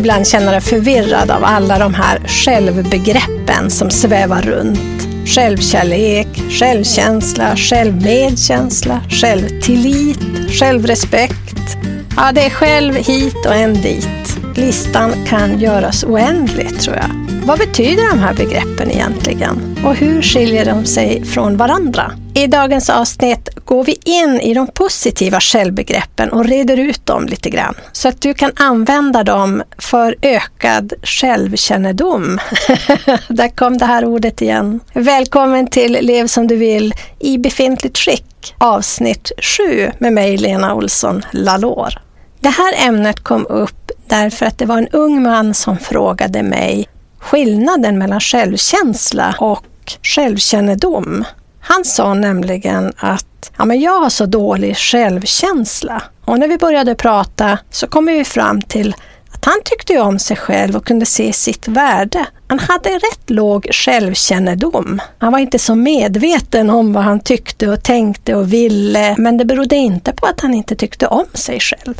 ibland känna dig förvirrad av alla de här självbegreppen som svävar runt. Självkärlek, självkänsla, självmedkänsla, självtillit, självrespekt. Ja, det är själv hit och en dit. Listan kan göras oändlig tror jag. Vad betyder de här begreppen egentligen? Och hur skiljer de sig från varandra? I dagens avsnitt går vi in i de positiva självbegreppen och reder ut dem lite grann så att du kan använda dem för ökad självkännedom. Där kom det här ordet igen. Välkommen till Lev som du vill i befintligt skick avsnitt 7 med mig Lena Olsson Lalor. Det här ämnet kom upp därför att det var en ung man som frågade mig skillnaden mellan självkänsla och självkännedom. Han sa nämligen att ja, men jag har så dålig självkänsla. Och när vi började prata så kom vi fram till att han tyckte om sig själv och kunde se sitt värde. Han hade rätt låg självkännedom. Han var inte så medveten om vad han tyckte och tänkte och ville, men det berodde inte på att han inte tyckte om sig själv.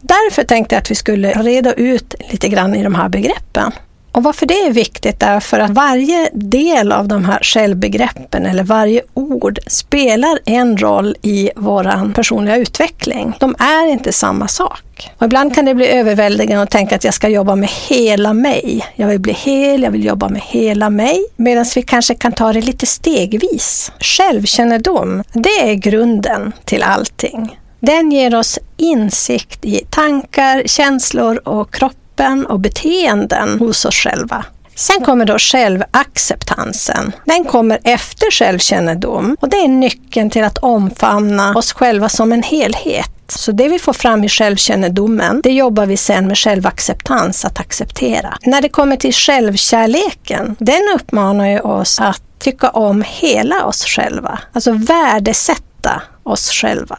Därför tänkte jag att vi skulle reda ut lite grann i de här begreppen. Och varför det är viktigt är för att varje del av de här självbegreppen eller varje ord spelar en roll i vår personliga utveckling. De är inte samma sak. Och ibland kan det bli överväldigande att tänka att jag ska jobba med hela mig. Jag vill bli hel, jag vill jobba med hela mig. Medan vi kanske kan ta det lite stegvis. Självkännedom, det är grunden till allting. Den ger oss insikt i tankar, känslor och kropp begreppen och beteenden hos oss själva. Sen kommer då självacceptansen. Den kommer efter självkännedom och det är nyckeln till att omfamna oss själva som en helhet. Så det vi får fram i självkännedomen, det jobbar vi sen med självacceptans, att acceptera. När det kommer till självkärleken, den uppmanar ju oss att tycka om hela oss själva, alltså värdesätta oss själva.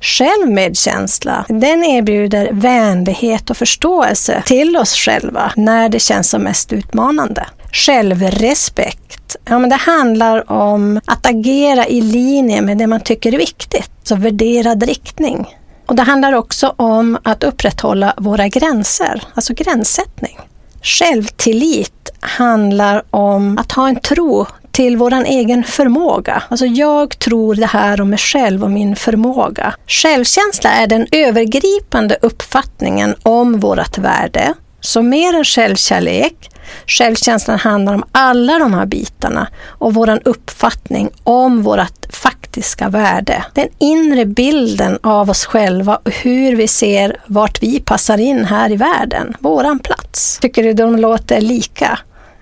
Självmedkänsla, den erbjuder vänlighet och förståelse till oss själva när det känns som mest utmanande. Självrespekt, ja men det handlar om att agera i linje med det man tycker är viktigt, så värderad riktning. Och det handlar också om att upprätthålla våra gränser, alltså gränssättning. Självtillit handlar om att ha en tro till vår egen förmåga. Alltså jag tror det här om mig själv och min förmåga. Självkänsla är den övergripande uppfattningen om vårt värde. Så mer än självkärlek, självkänslan handlar om alla de här bitarna och vår uppfattning om vårt faktiska värde. Den inre bilden av oss själva och hur vi ser vart vi passar in här i världen, våran plats. Tycker du de låter lika?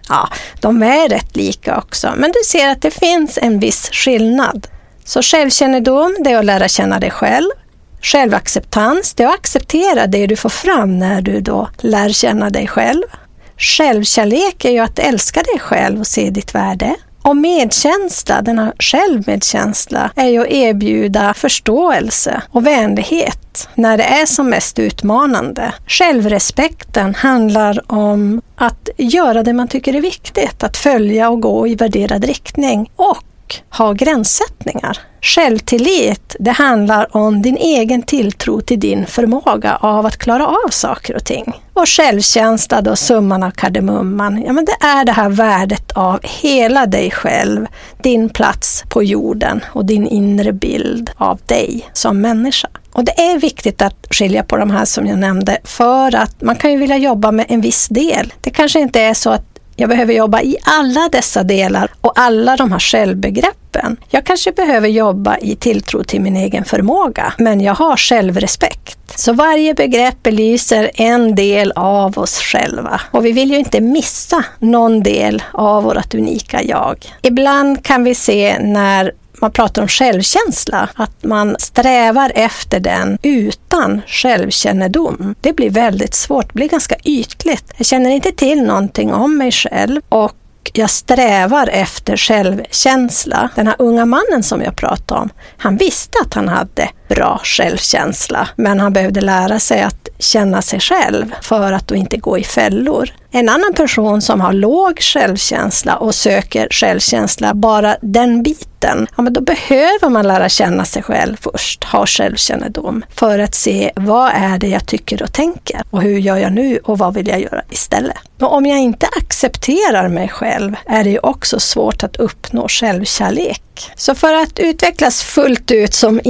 Ja, de är rätt lika också, men du ser att det finns en viss skillnad. Så självkännedom, det är att lära känna dig själv. Självacceptans, det är att acceptera det du får fram när du då lär känna dig själv. Självkärlek är ju att älska dig själv och se ditt värde. Och medkänsla, denna självmedkänsla, är ju att erbjuda förståelse och vänlighet när det är som mest utmanande. Självrespekten handlar om att göra det man tycker är viktigt, att följa och gå i värderad riktning och ha gränssättningar. Självtillit, det handlar om din egen tilltro till din förmåga av att klara av saker och ting. Och självkänsla, då summan av kardemumman, ja men det är det här värdet av hela dig själv, din plats på jorden och din inre bild av dig som människa. Och det är viktigt att skilja på de här som jag nämnde för att man kan ju vilja jobba med en viss del. Det kanske inte är så att jag behöver jobba i alla dessa delar och alla de här självbegreppen. Jag kanske behöver jobba i tilltro till min egen förmåga, men jag har självrespekt. Så varje begrepp belyser en del av oss själva och vi vill ju inte missa någon del av vårt unika jag. Ibland kan vi se när man pratar om självkänsla, att man strävar efter den utan självkännedom. Det blir väldigt svårt, det blir ganska ytligt. Jag känner inte till någonting om mig själv och jag strävar efter självkänsla. Den här unga mannen som jag pratade om, han visste att han hade bra självkänsla, men han behövde lära sig att känna sig själv för att då inte gå i fällor. En annan person som har låg självkänsla och söker självkänsla, bara den biten, ja, men då behöver man lära känna sig själv först, ha självkännedom, för att se vad är det jag tycker och tänker och hur gör jag nu och vad vill jag göra istället. Och om jag inte accepterar mig själv är det ju också svårt att uppnå självkärlek. Så för att utvecklas fullt ut som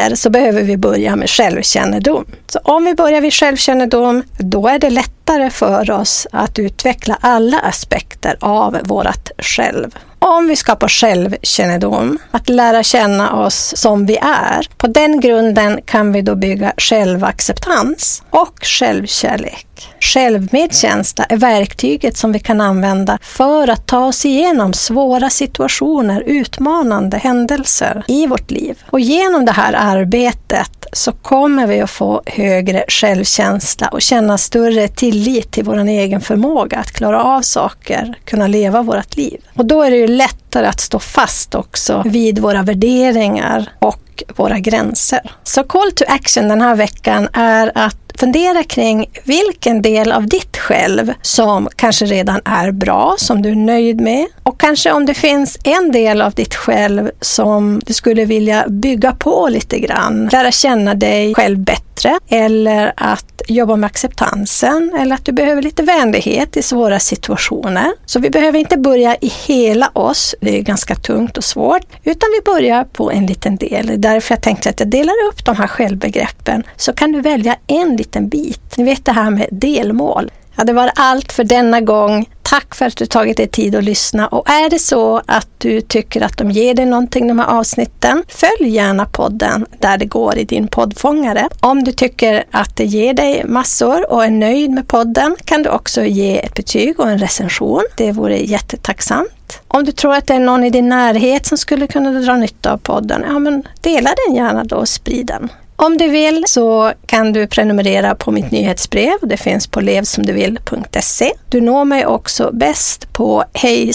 händer så behöver vi börja med självkännedom. Så om vi börjar vid självkännedom, då är det lättare för oss att utveckla alla aspekter av vårt själv. Om vi skapar självkännedom, att lära känna oss som vi är, på den grunden kan vi då bygga självacceptans och självkärlek. Självmedkänsla är verktyget som vi kan använda för att ta oss igenom svåra situationer, utmanande händelser i vårt liv. Och genom det här arbetet så kommer vi att få högre självkänsla och känna större tillit till vår egen förmåga att klara av saker, kunna leva vårt liv. Och då är det ju lättare att stå fast också vid våra värderingar och våra gränser. Så call to action den här veckan är att fundera kring vilken del av ditt själv som kanske redan är bra, som du är nöjd med. Och kanske om det finns en del av ditt själv som du skulle vilja bygga på lite grann. Lära känna dig själv bättre eller att jobba med acceptansen eller att du behöver lite vänlighet i svåra situationer. Så vi behöver inte börja i hela oss, det är ganska tungt och svårt, utan vi börjar på en liten del. Därför jag tänkte att jag delar upp de här självbegreppen så kan du välja en liten bit. Ni vet det här med delmål. Ja, det var allt för denna gång. Tack för att du tagit dig tid att lyssna och är det så att du tycker att de ger dig någonting de här avsnitten, följ gärna podden där det går i din poddfångare. Om du tycker att det ger dig massor och är nöjd med podden kan du också ge ett betyg och en recension. Det vore jättetacksamt. Om du tror att det är någon i din närhet som skulle kunna dra nytta av podden, ja men dela den gärna då och sprid den. Om du vill så kan du prenumerera på mitt nyhetsbrev. Det finns på levsomduvill.se. Du når mig också bäst på hej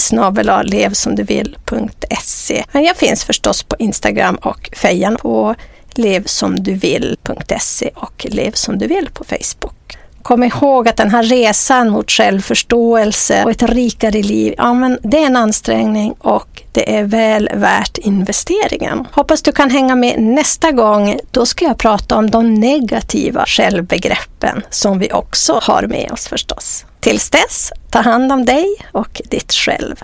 levsomduvill.se. Men jag finns förstås på Instagram och Fejan på levsomduvill.se och levsomduvill på Facebook. Kom ihåg att den här resan mot självförståelse och ett rikare liv, ja men det är en ansträngning och det är väl värt investeringen. Hoppas du kan hänga med nästa gång. Då ska jag prata om de negativa självbegreppen som vi också har med oss förstås. Tills dess, ta hand om dig och ditt själv.